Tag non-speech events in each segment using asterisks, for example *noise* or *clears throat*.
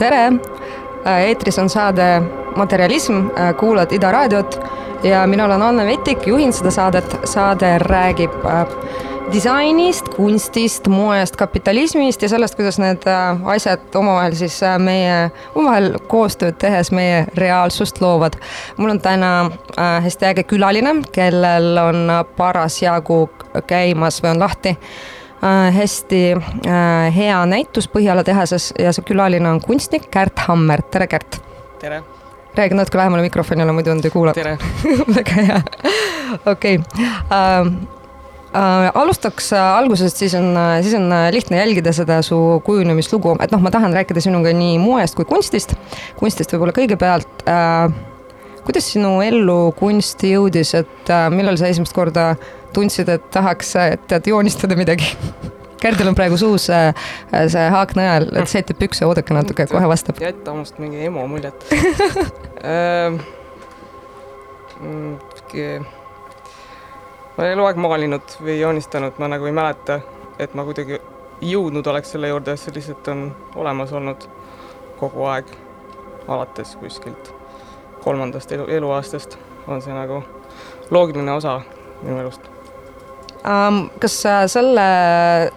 tere, eetris on saade Materjalism, kuulad Ida raadiot ja mina olen Anne Vetik, juhin seda saadet. saade räägib äh, disainist, kunstist, moest, kapitalismist ja sellest, kuidas need äh, asjad omavahel siis äh, meie, omavahel koostööd tehes meie reaalsust loovad. mul on täna hästi äge külaline, kellel on parasjagu käimas või on lahti hästi hea näitus Põhjala tehases ja see külaline on kunstnik Kärt Hammer, tere Kärt! tere! räägi natuke lähemale mikrofonile, muidu nad ei kuula. tere *laughs* väga hea, okei okay. uh,. Uh, alustaks uh, algusest, siis on siis on lihtne jälgida seda su kujunemislugu, et noh, ma tahan rääkida sinuga nii moest kui kunstist. kunstist võib-olla kõigepealt uh,. Kuidas sinu ellu kunst jõudis, et uh, millal sa esimest korda tundsid, et tahaks, et tead joonistada midagi? *laughs* Kärdil on praegu suus see, see haak najal, et seetib pükse, oodake natuke, kohe vastab. jätta minust mingi emo muljet. Ehm, *laughs* mm, ma olen eluaeg maalinud või joonistanud, ma nagu ei mäleta, et ma kuidagi jõudnud oleks selle juurde, see lihtsalt on olemas olnud kogu aeg, alates kuskilt kolmandast elu, eluaastast on see nagu loogiline osa minu elust kas äh, selle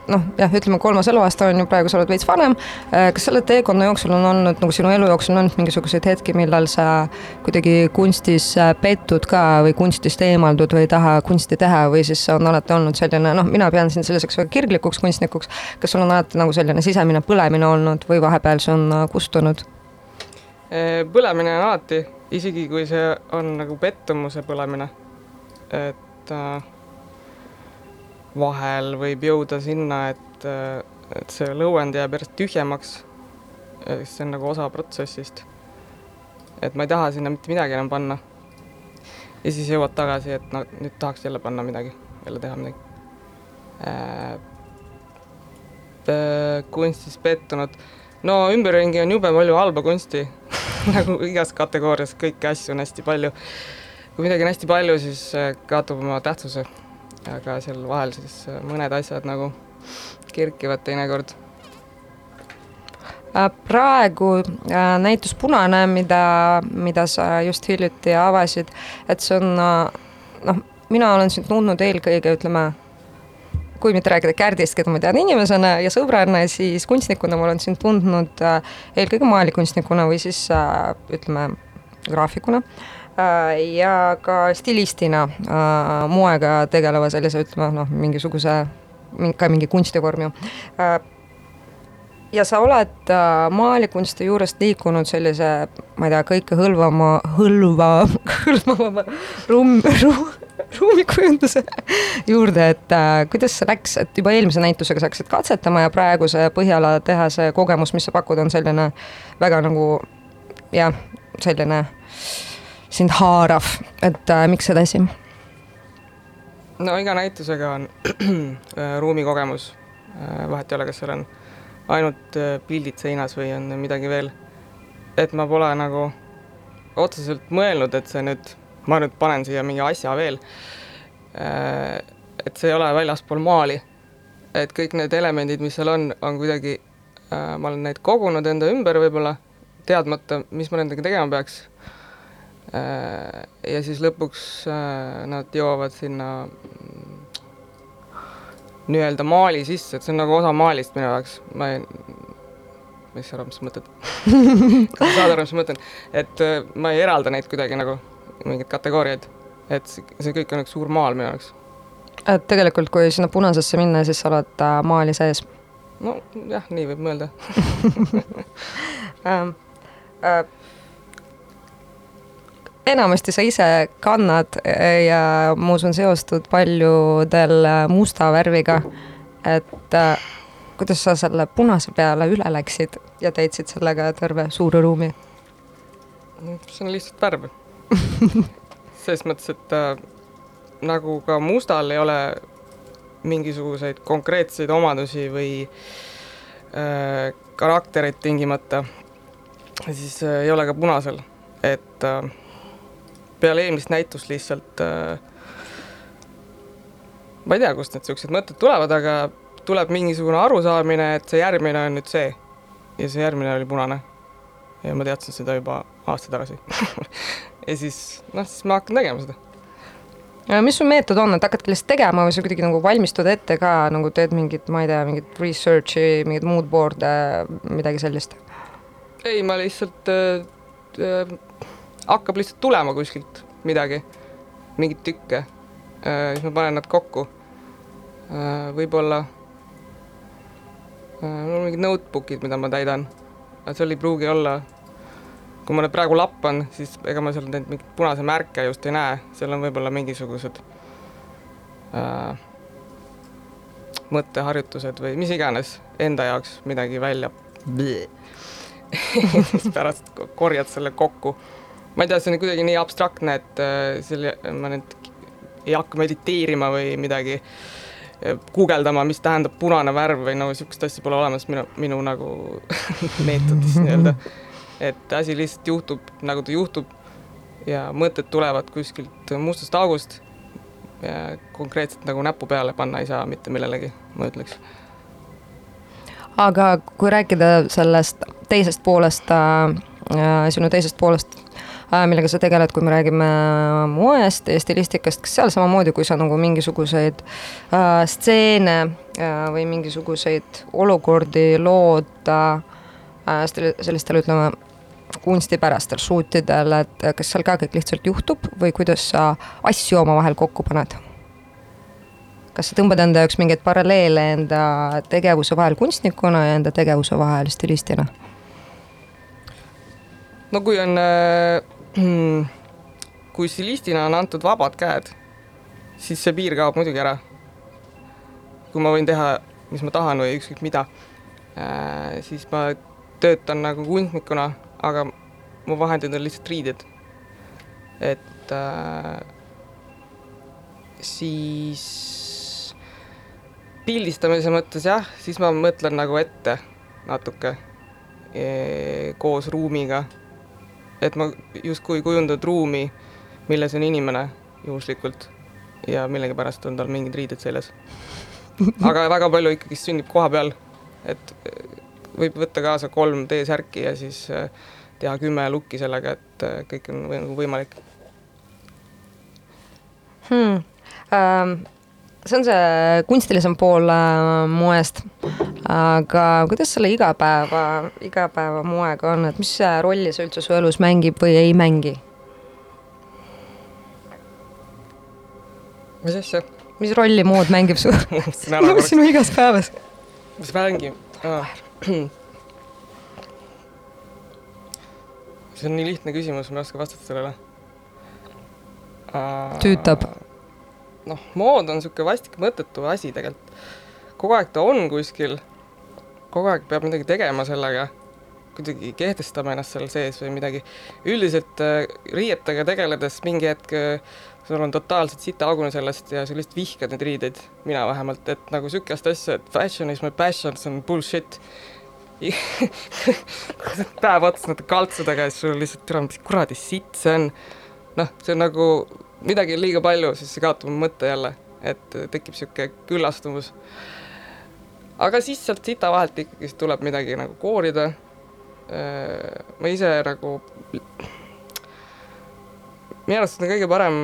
noh, jah, ütleme kolmas eluaasta on ju praegu, sa oled veits vanem, äh, kas selle teekonna jooksul on olnud nagu sinu elu jooksul on olnud mingisuguseid hetki, millal sa kuidagi kunstis äh, pettud ka või kunstist eemaldud või ei taha kunsti teha või siis on alati olnud selline noh, mina pean sind selliseks väga kirglikuks kunstnikuks, kas sul on alati nagu selline sisemine põlemine olnud või vahepeal see on kustunud? põlemine on alati, isegi kui see on nagu pettumuse põlemine, et äh, vahel võib jõuda sinna, et, et see lõuend jääb järjest tühjemaks. see on nagu osa protsessist. et ma ei taha sinna mitte midagi enam panna. ja siis jõuad tagasi, et no nüüd tahaks jälle panna midagi, jälle teha midagi äh,. kunstis pettunud, no ümberringi on jube palju halba kunsti *laughs* nagu igas kategoorias kõiki asju on hästi palju. kui midagi on hästi palju, siis kaotab oma tähtsuse aga seal vahel siis äh, mõned asjad nagu kerkivad teinekord. Äh, praegu äh, näitus Punane, mida, mida sa just hiljuti avasid, et see on noh, mina olen sind tundnud eelkõige, ütleme, kui mitte rääkida Kärdist, keda ma tean inimesena ja sõbrana, siis kunstnikuna ma olen sind tundnud eelkõige maalikunstnikuna või siis ütleme, graafikuna Äh, ja ka stilistina äh, moega tegeleva sellise, ütleme noh, mingisuguse, ka mingi kunstivorm ju äh, ja sa oled maalikunsti juurest liikunud sellise, ma ei tea, kõikehõlvama, hõlva, *laughs* hõlmavama ruum, ruum, *laughs* ruumikujunduse juurde, et äh, kuidas see läks, et juba eelmise näitusega sa hakkasid katsetama ja praegu see Põhjala tehase kogemus, mis sa pakud, on selline väga nagu jah, selline sind haarav, et äh, miks sedasi? no iga näitusega on *clears throat* äh, ruumikogemus, äh, vahet ei ole, kas seal on ainult äh, pildid seinas või on midagi veel. et ma pole nagu otseselt mõelnud, et see nüüd, ma nüüd panen siia mingi asja veel. et see ei ole väljaspool maali. et kõik need elemendid, mis seal on, on kuidagi, ma olen neid kogunud enda ümber võib-olla, teadmata, mis ma nendega tegema peaks Äh, ja siis lõpuks äh, nad jõuavad sinna mm, nii-öelda maali sisse, et see on nagu osa maalist minu jaoks, ma ei, mis sa arvad, mis sa mõtled *laughs* saad aru, mis ma mõtlen? et äh, ma ei eralda neid kuidagi nagu, mingeid kategooriaid. et see kõik on üks suur maal minu jaoks. et tegelikult, kui sinna punasesse minna, siis sa oled maali sees? nojah, nii võib mõelda *laughs* ähm, äh, enamasti sa ise kannad eh, ja ma usun, seostud paljudel eh, musta värviga. et äh, kuidas sa selle punase peale üle läksid ja täitsid sellega terve suure ruumi? see on lihtsalt värv *laughs* selles mõttes, et äh, nagu ka mustal ei ole mingisuguseid konkreetseid omadusi või äh, karakterit tingimata, siis äh, ei ole ka punasel, et äh, peale eelmist näitust lihtsalt äh, ma ei tea, kust need niisugused mõtted tulevad, aga tuleb mingisugune arusaamine, et see järgmine on nüüd see. ja see järgmine oli punane. ja ma teadsin seda juba aasta tagasi *laughs* ja siis, noh, siis ma hakkan tegema seda. mis su meetod on, et hakkadki lihtsalt tegema või sa kuidagi nagu valmistud ette ka nagu teed mingit, ma ei tea, mingit research'i, mingit mood board'e, midagi sellist? ei, ma lihtsalt äh,, äh, hakkab lihtsalt tulema kuskilt midagi, mingeid tükke äh,, siis ma panen nad kokku äh,. võib-olla äh, mul on mingid notebook'id, mida ma täidan, aga seal ei pruugi olla kui ma nüüd praegu lappan, siis ega ma seal neid mingeid punase märke just ei näe, seal on võib-olla mingisugused äh, mõtteharjutused või mis iganes enda jaoks midagi välja *laughs* siis pärast korjad selle kokku. ma ei tea, see on kuidagi nii abstraktne, et äh, selle, ma nüüd ei hakka mediteerima või midagi äh, guugeldama, mis tähendab punane värv või no niisugust asja pole olemas minu, minu nagu *laughs* meetodis nii-öelda *laughs* et asi lihtsalt juhtub, nagu ta juhtub ja mõtted tulevad kuskilt mustast august ja konkreetselt nagu näpu peale panna ei saa mitte millelegi, ma ütleks. aga kui rääkida sellest teisest poolest äh,, sinu teisest poolest äh,, millega sa tegeled, kui me räägime moest ja stilistikast, kas seal samamoodi, kui sa nagu mingisuguseid äh, stseene äh, või mingisuguseid olukordi lood äh, sellistele, ütleme, kunstipärastel shoot idel, et kas seal ka kõik lihtsalt juhtub või kuidas sa asju omavahel kokku paned? kas sa tõmbad enda jaoks mingeid paralleele enda tegevuse vahel kunstnikuna ja enda tegevuse vahel stilistina? no kui on äh,, *clears throat* kui stilistina on antud vabad käed, siis see piir kaob muidugi ära. kui ma võin teha, mis ma tahan või ükskõik mida äh,, siis ma töötan nagu kunstnikuna aga mu vahendid on lihtsalt riided. et äh, siis pildistamise mõttes jah, siis ma mõtlen nagu ette natuke e koos ruumiga. et ma justkui kujundad ruumi, milles on inimene juhuslikult ja millegipärast on tal mingid riided seljas. aga väga palju ikkagi sünnib koha peal, et võib võtta kaasa kolm T-särki ja siis äh, teha kümme lukki sellega, et äh, kõik on võimalik hmm.. Ähm, see on see kunstilisem pool äh, moest, aga kuidas selle igapäeva, igapäevamoega on, et mis rolli see üldse su elus mängib või ei mängi? mis asja? mis rolli mood mängib su *laughs* *laughs* sinu igas päevas? mis mängib ah.? *clears throat* see on nii lihtne küsimus, ma ei oska vastata sellele tüütab? noh, mood on niisugune vastik mõttetu asi tegelikult. kogu aeg ta on kuskil, kogu aeg peab midagi tegema sellega, kuidagi kehtestama ennast seal sees või midagi. üldiselt äh, riietega tegeledes mingi hetk äh, sul on totaalselt sitaaugune sellest ja sa lihtsalt vihkad neid riideid, mina vähemalt, et nagu niisugust asja, et fashion is my passion, see on bullshit *laughs* päev otsa nende kaltsudega ja siis sul lihtsalt, türa, mis kuradi sitt see on. noh, see on nagu, midagi on liiga palju, siis see kaotab mõtte jälle, et tekib niisugune küllastumus. aga siis sealt sita vahelt ikkagi tuleb midagi nagu koorida. Äh, ma ise nagu, minu arust on kõige parem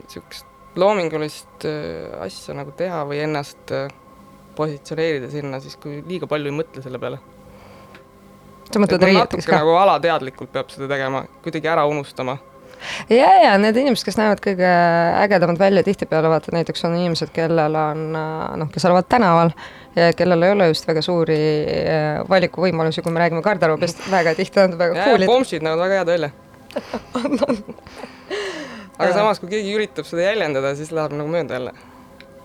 niisugust loomingulist äh, asja nagu teha või ennast äh, positsioneerida sinna siis, kui liiga palju ei mõtle selle peale sa mõtled riieteks ka? nagu alateadlikult peab seda tegema, kuidagi ära unustama ja, ja need inimesed, kes näevad kõige ägedamad välja, tihtipeale vaata näiteks on inimesed, kellel on noh, kes elavad tänaval ja kellel ei ole just väga suuri eh, valikuvõimalusi, kui me räägime garderoobist, väga tihti on väga cool'id. pomsid näevad väga head välja *laughs* aga samas, kui keegi üritab seda jäljendada, siis läheb nagu mööda jälle.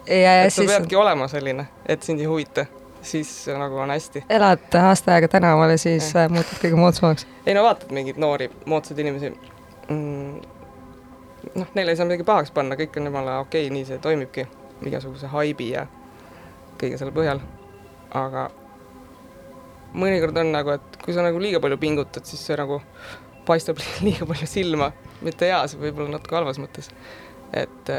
et sa siis... peadki olema selline, et sind ei huvita siis nagu on hästi. elad aasta aega tänaval ja siis ja. Äh, muutud kõige moodsamaks? ei no vaatad mingeid noori moodsaid inimesi mm,. noh, neile ei saa midagi pahaks panna, kõik on jumala okei okay,, nii see toimibki, igasuguse haibi ja kõige selle põhjal. aga mõnikord on nagu, et kui sa nagu liiga palju pingutad, siis see nagu paistab *laughs* liiga palju silma, mitte heas, võib-olla natuke halvas mõttes. et,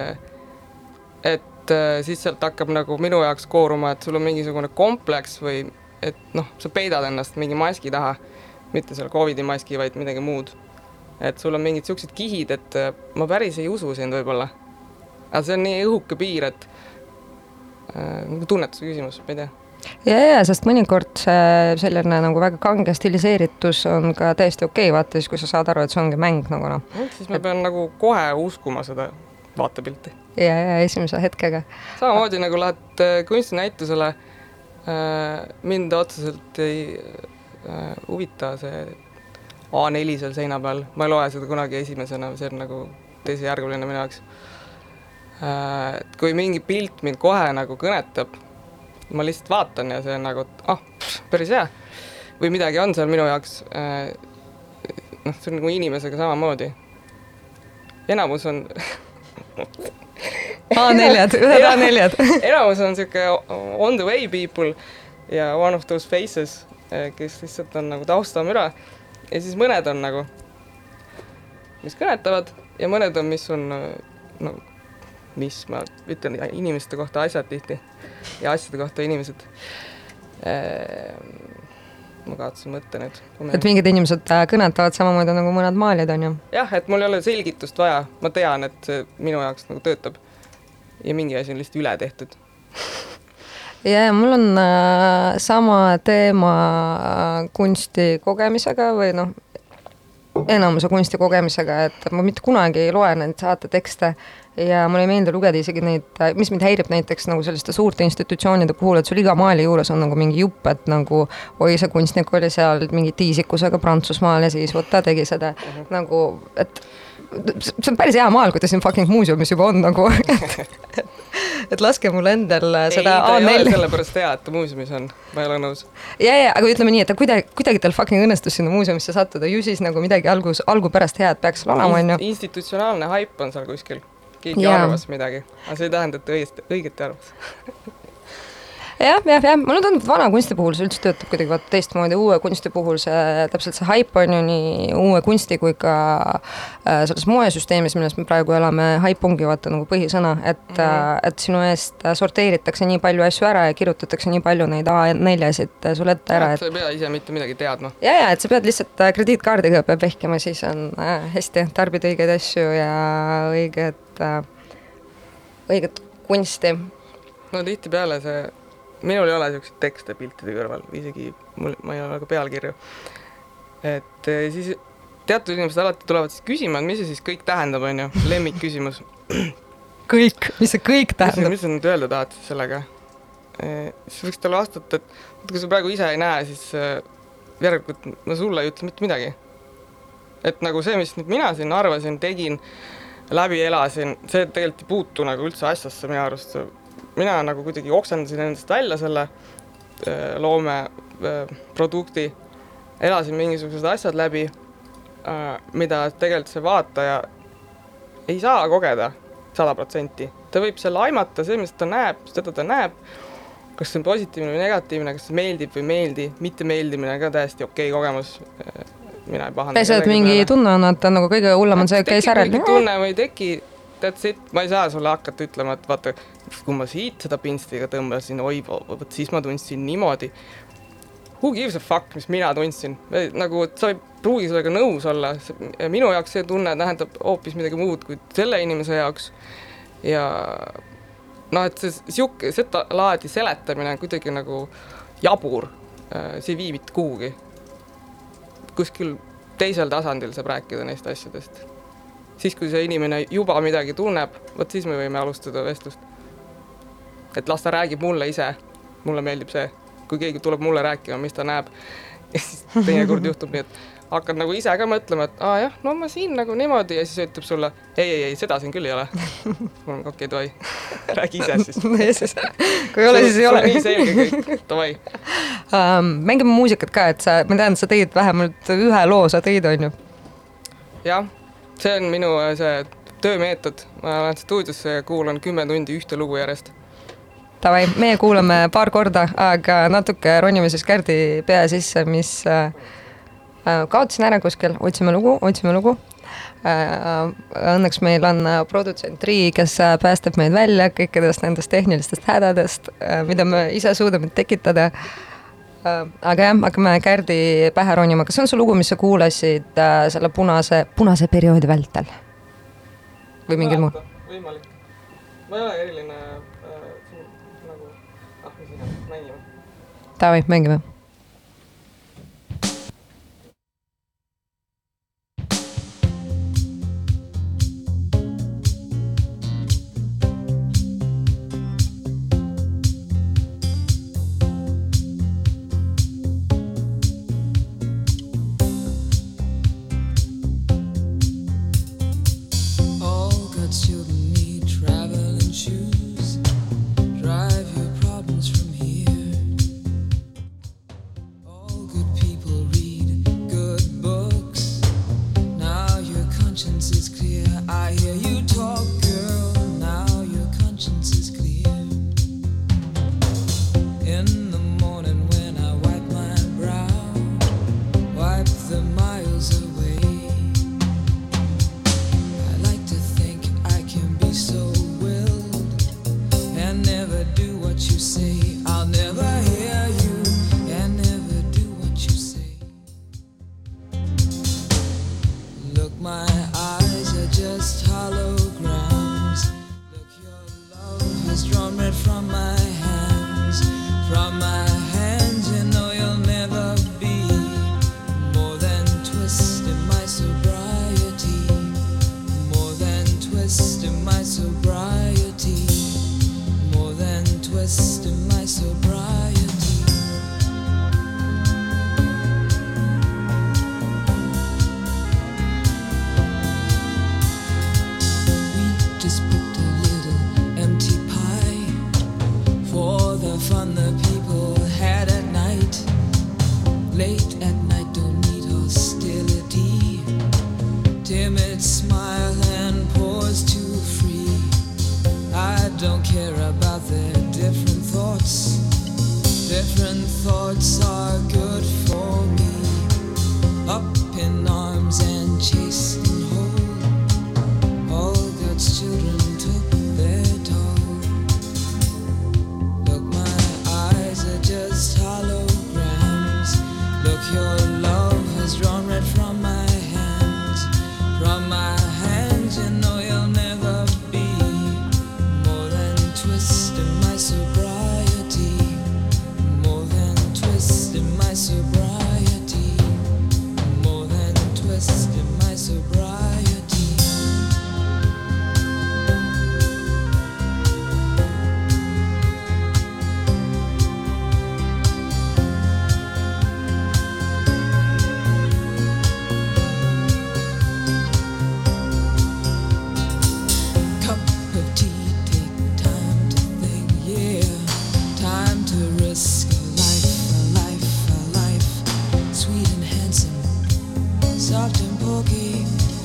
et et äh, siis sealt hakkab nagu minu jaoks kooruma, et sul on mingisugune kompleks või et noh, sa peidad ennast mingi maski taha mitte selle Covidi maski, vaid midagi muud. et sul on mingid siuksed kihid, et äh, ma päris ei usu sind võib-olla. aga see on nii õhuke piir, et äh, nagu tunnetuse küsimus, ma ei tea ja, ja sest mõnikord see selline nagu väga kange stiliseeritus on ka täiesti okei okay,, vaata siis, kui sa saad aru, et see ongi mäng nagu noh. siis ma pean nagu kohe uskuma seda vaatepilti. ja, ja esimese hetkega. samamoodi nagu lähed äh, kunstinäitusele äh,, mind otseselt ei äh, huvita see A4 seal seina peal, ma ei loe seda kunagi esimesena, see on nagu teisejärguline minu jaoks kui mingi pilt mind kohe nagu kõnetab, ma lihtsalt vaatan ja see on nagu, et ah, päris hea. või midagi on seal minu jaoks noh, see on nagu inimesega samamoodi. enamus on *laughs* *laughs* A4-d, ühed A4-d. *laughs* enamus on sihuke on the way people ja one of those faces, eh, kes lihtsalt on nagu taustamüra. ja siis mõned on nagu, mis kõnetavad ja mõned on, mis on no mis ma ütlen inimeste kohta asjad tihti ja asjade kohta inimesed ehm, ma kaotasin mõtte nüüd. et mingid inimesed äh, kõnetavad samamoodi nagu mõned maalijad, on ju? jah, et mul ei ole selgitust vaja, ma tean, et see minu jaoks nagu töötab. ja mingi asi on lihtsalt üle tehtud *laughs* ja, ja mul on äh, sama teema äh, kunsti kogemisega või noh, enamuse kunsti kogemisega, et ma mitte kunagi ei loe neid saatetekste ja mulle ei meeldi lugeda isegi neid, mis mind häirib näiteks nagu selliste suurte institutsioonide puhul, et sul iga maali juures on nagu mingi jupp, et nagu oi, see kunstnik oli seal mingi tiisikusega Prantsusmaal ja siis vot ta tegi seda mhm. -huh. nagu, et see on päris hea maal, kui ta siin fucking muuseumis juba on nagu et, et laske mul endal seda ta ei ole sellepärast hea, et ta muuseumis on, ma ei ole nõus. ja, ja aga ütleme nii, et ta kuidagi, kuidagi tal fucking õnnestus sinna muuseumisse sattuda, ju siis nagu midagi algus, algupärast head peaks seal olema, on ju. institutsionaalne haip on seal kuskil keegi yeah. arvas midagi, aga see ei tähenda, et õigesti, õigeti arvas *laughs* jah, jah, jah, mulle tundub, et vana kunsti puhul see üldse töötab kuidagi vaata teistmoodi, uue kunsti puhul see täpselt see haip on ju nii uue kunsti kui ka äh, selles moesüsteemis, milles me praegu elame, haip ongi vaata nagu põhisõna, et mm, -hmm. et sinu eest sorteeritakse nii palju asju ära ja kirjutatakse nii palju neid A4-sid sulle ette ära, et sa ei pea ise mitte midagi teadma. ja, ja et sa pead lihtsalt äh, krediitkaardiga peab vehkima, siis on äh, hästi, tarbid õigeid asju ja õiget äh,, õiget kunsti. no tihtipeale see, minul ei ole niisuguseid tekste piltide kõrval, isegi mul, ma ei ole ka pealkirju. et eh, siis teatud inimesed alati tulevad siis küsima, et mis see siis kõik tähendab, on ju, lemmikküsimus. *clears throat* kõik, mis see kõik tähendab? mis sa nüüd öelda tahad siis sellega e,? siis võiks talle vastata, et kui sa praegu ise ei näe, siis äh, järelikult ma sulle ei ütle mitte midagi. et nagu see, mis nüüd mina siin arvasin, tegin läbi elasin, see tegelikult ei puutu nagu üldse asjasse minu arust. Mina nagu kuidagi oksendasin endast välja selle äh, loomeprodukti, äh, elasin mingisugused asjad läbi, äh, mida tegelikult see vaataja ei saa kogeda sada protsenti. ta võib selle aimata, see, mis ta näeb, seda ta näeb, kas see on positiivne või negatiivne, kas see meeldib või ei meeldi, mittemeeldimine ka täiesti okei okay kogemus mina ei pahanda. peaasi, et mingi tunne on, et nagu kõige hullem on see, et käis järel. tunne või ei teki, that's it, ma ei saa sulle hakata ütlema, et vaata, kui ma siit seda pintsliga tõmbasin, oi, vot siis ma tundsin niimoodi. Who gives a fuck, mis mina tundsin, nagu sa ei pruugi sellega nõus olla, minu jaoks see tunne tähendab hoopis midagi muud kui selle inimese jaoks. ja noh, et see sihuke, seda laadi seletamine on kuidagi nagu jabur, see ei vii mitte kuhugi kuskil teisel tasandil saab rääkida neist asjadest. siis, kui see inimene juba midagi tunneb, vot siis me võime alustada vestlust. Et las ta räägib mulle ise, mulle meeldib see, kui keegi tuleb mulle rääkima, mis ta näeb. ja siis teinekord juhtub nii, et hakkad nagu ise ka mõtlema, et aa jah, no ma siin nagu niimoodi ja siis ütleb sulle ei, ei, ei, seda siin küll ei ole. mul on okei okay,, davai, *laughs* räägi *laughs* ise siis kui ei ole, siis ei ole. nii selge kõik, davai um,. mängime muusikat ka, et sa, ma tean, sa tõid vähemalt ühe loo, sa tõid, on ju? jah, see on minu see töömeetod, ma lähen stuudiosse ja kuulan kümme tundi ühte lugu järjest Davai, meie kuulame paar korda, aga natuke ronime siis Kärdi pea sisse, mis äh, Äh, kaotasin ära kuskil, otsime lugu, otsime lugu. Äh, õnneks meil on äh, produtsent Rii, kes päästab meid välja kõikidest nendest tehnilistest hädadest, mida me ise suudame tekitada. aga jah, hakkame Kärdi pähe ronima, kas on see lugu, mis sa kuulasid äh, selle punase, punase perioodi vältel? või mingil muul? võimalik. ma ei ole eriline Davai, mängime. no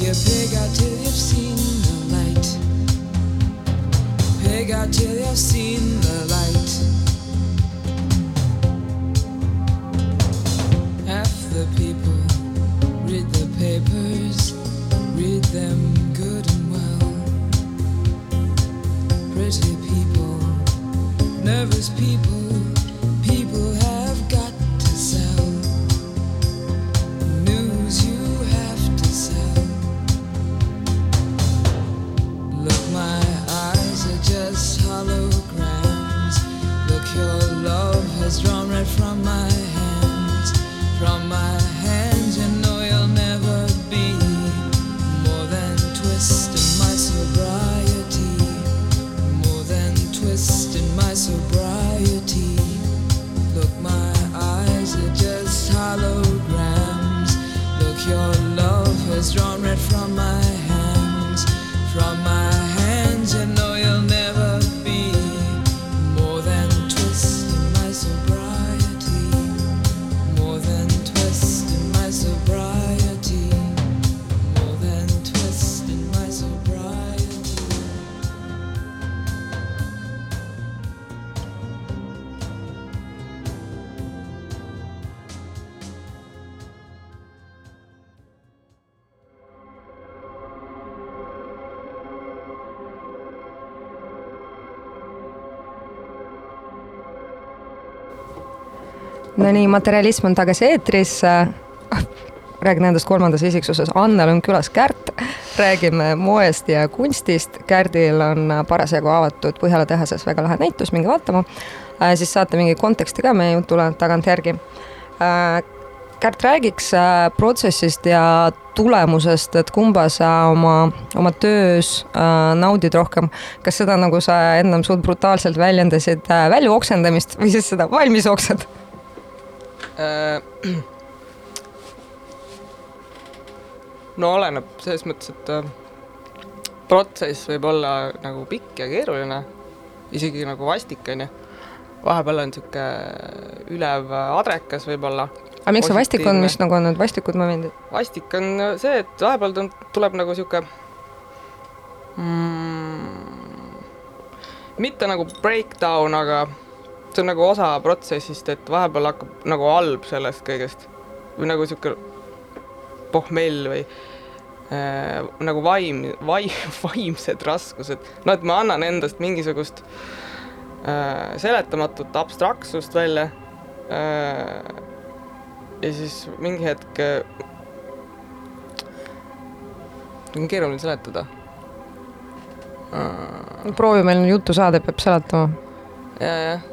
You pig out till you've seen the light. Pig out till you've seen the light. Half the people read the papers, read them nii, materjalism on tagasi eetris räägin endast kolmandas isiksuses, Annel on külas Kärt, räägime moest ja kunstist, Kärdil on parasjagu avatud Põhjala tehases väga lahe näitus, minge vaatama äh,, siis saate mingi konteksti ka meie jutule tagantjärgi äh,. Kärt, räägiks äh, protsessist ja tulemusest, et kumba sa oma, oma töös äh, naudid rohkem, kas seda, nagu sa ennem suht brutaalselt väljendasid äh,, välja oksendamist või siis seda valmis äh,? *clears throat* no oleneb selles mõttes, et äh, protsess võib olla nagu pikk ja keeruline, isegi nagu vastik, on ju. vahepeal on niisugune ülev adrekas võib-olla. aga miks see vastik on, mis nagu on need vastikud momendid? vastik on see, et vahepeal tuleb nagu niisugune mm, mitte nagu breakdown, aga see on nagu osa protsessist, et vahepeal hakkab nagu halb sellest kõigest või nagu niisugune pohmell või äh, nagu vaim, vaim, *laughs* vaimsed raskused, no et ma annan endast mingisugust äh, seletamatut abstraktsust välja äh,. ja siis mingi hetk äh,, on keeruline seletada äh,. proovi, meil on jutusaade, peab seletama ja,. jah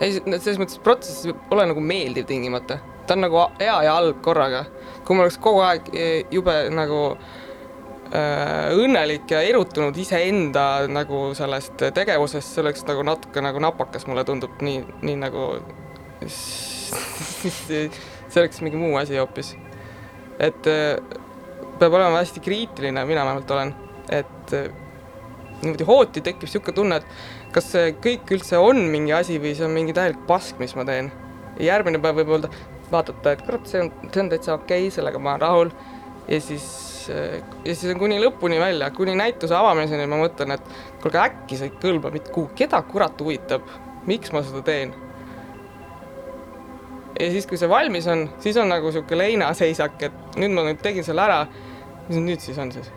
ei, selles mõttes protsess ei ole nagu meeldiv tingimata ta on nagu hea ja halb korraga. kui ma oleks kogu aeg e, jube nagu äh, õnnelik ja erutunud iseenda nagu sellest tegevusest, see oleks nagu natuke nagu napakas, mulle tundub nii, nii nagu *laughs* see oleks mingi muu asi hoopis. et äh, peab olema hästi kriitiline, mina vähemalt olen, et äh, niimoodi hooti tekib niisugune tunne, et kas see kõik üldse on mingi asi või see on mingi täielik pask, mis ma teen. järgmine päev võib öelda, vaadata, et kurat, see on, see on täitsa okei okay,, sellega ma olen rahul. ja siis, ja siis on kuni lõpuni välja, kuni näituse avamiseni ma mõtlen, et kuulge, äkki see ei kõlba mitte kuhugi, keda kurat huvitab, miks ma seda teen. ja siis, kui see valmis on, siis on nagu sihuke leinaseisak, et nüüd ma nüüd tegin selle ära. mis nüüd siis on siis?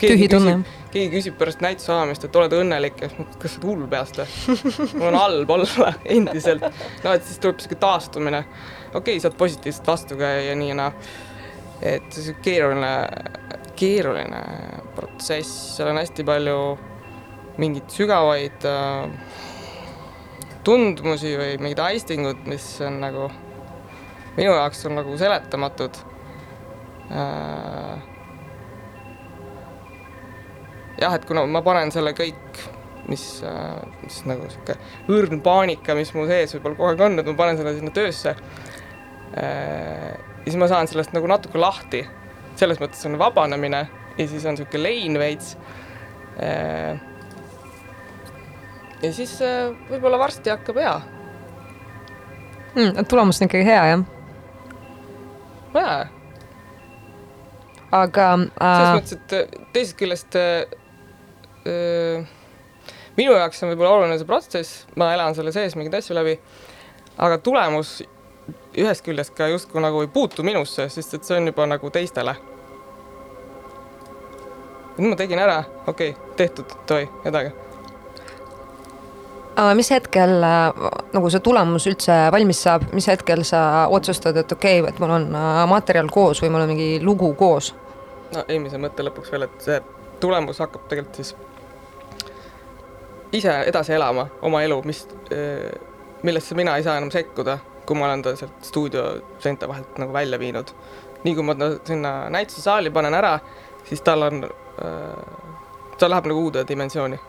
tühi tunne. Keegi küsib pärast näituse avamist, et oled õnnelik ja siis ma, kas sa oled hull peast või? *laughs* mul on halb olla *laughs* endiselt. no et siis tuleb sihuke taastumine. okei okay,, saad positiivselt vastu ka ja nii ja naa. et see keeruline, keeruline protsess, seal on hästi palju mingeid sügavaid äh, tundmusi või mingid aistingud, mis on nagu minu jaoks on nagu seletamatud äh, jah, et kuna ma panen selle kõik, mis, äh, mis nagu sihuke õrn paanika, mis mu sees võib-olla kogu aeg on, et ma panen selle sinna töösse. Äh, ja siis ma saan sellest nagu natuke lahti, selles mõttes on vabanemine ja siis on sihuke lein veits. Äh, ja siis võib-olla varsti hakkab hea mm,. tulemus on ikkagi hea, jah? jaa aga äh.... selles mõttes, et teisest küljest minu jaoks on võib-olla oluline see protsess, ma elan selle sees mingeid asju läbi, aga tulemus ühest küljest ka justkui nagu ei puutu minusse, sest et see on juba nagu teistele. nüüd ma tegin ära, okei okay,, tehtud, davai, edasi aga mis hetkel nagu see tulemus üldse valmis saab, mis hetkel sa otsustad, et okei okay,, et mul on materjal koos või mul on mingi lugu koos? no eelmise mõtte lõpuks veel, et see tulemus hakkab tegelikult siis ise edasi elama oma elu, mis, millesse mina ei saa enam sekkuda, kui ma olen ta sealt stuudioseinte vahelt nagu välja viinud. nii kui ma ta sinna näitusesaali panen ära, siis tal on, ta läheb nagu uude dimensiooni.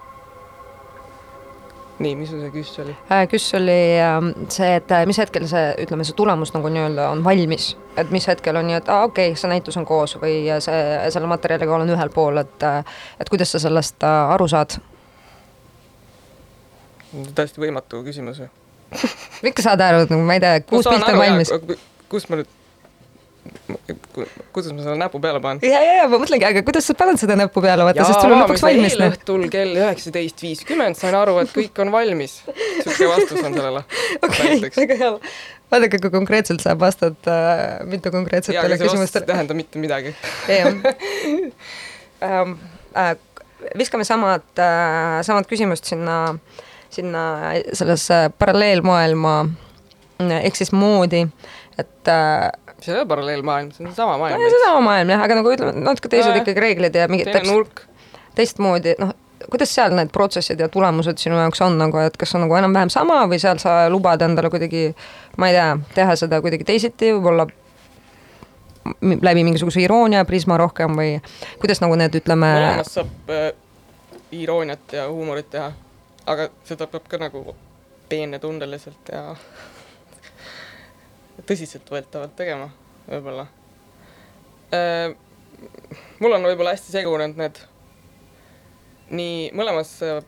nii, mis sul see küss oli äh,? küss oli äh, see, et äh, mis hetkel see, ütleme, see tulemus nagu nii-öelda on valmis, et mis hetkel on nii, et aa ah, okei okay,, see näitus on koos või see, selle materjaliga olen ühel pool, et äh, et kuidas sa sellest äh, aru saad täiesti võimatu küsimus ju *laughs* ikka saad aru, nagu ma ei tea, kuus pilti on valmis. kus ma nüüd, kuidas ma selle näpu peale panen? ja, ja, ja ma mõtlengi, aga kuidas sa paned seda näppu peale, vaata, sest sul on lõpuks valmis. õhtul kell üheksateist viiskümmend sain aru, et kõik on valmis. sihuke vastus on sellele. *laughs* okei, väga hea. vaadake, kui konkreetselt sa vastad äh, mitu konkreetsetele küsimustele. ei tähenda mitte midagi. jah ähm,. *laughs* Äh, viskame samad äh,, samad küsimust sinna äh, sinna sellesse paralleelmaailma ehk siis moodi, et äh, see ei ole paralleelmaailm, see on seesama maailm no,. seesama maailm jah, aga nagu ütleme, natuke teised Nojah. ikkagi reeglid ja mingid teine nurk. teistmoodi, noh, kuidas seal need protsessid ja tulemused sinu jaoks on nagu, et kas on nagu enam-vähem sama või seal sa lubad endale kuidagi, ma ei tea, teha seda kuidagi teisiti, võib-olla läbi mingisuguse iroonia prisma rohkem või kuidas nagu need, ütleme, mõlemas saab äh, irooniat ja huumorit teha, aga seda peab ka nagu peenetundeliselt ja *laughs* tõsiseltvõetavalt tegema, võib-olla äh,. mul on võib-olla hästi segunenud need nii mõlemas äh,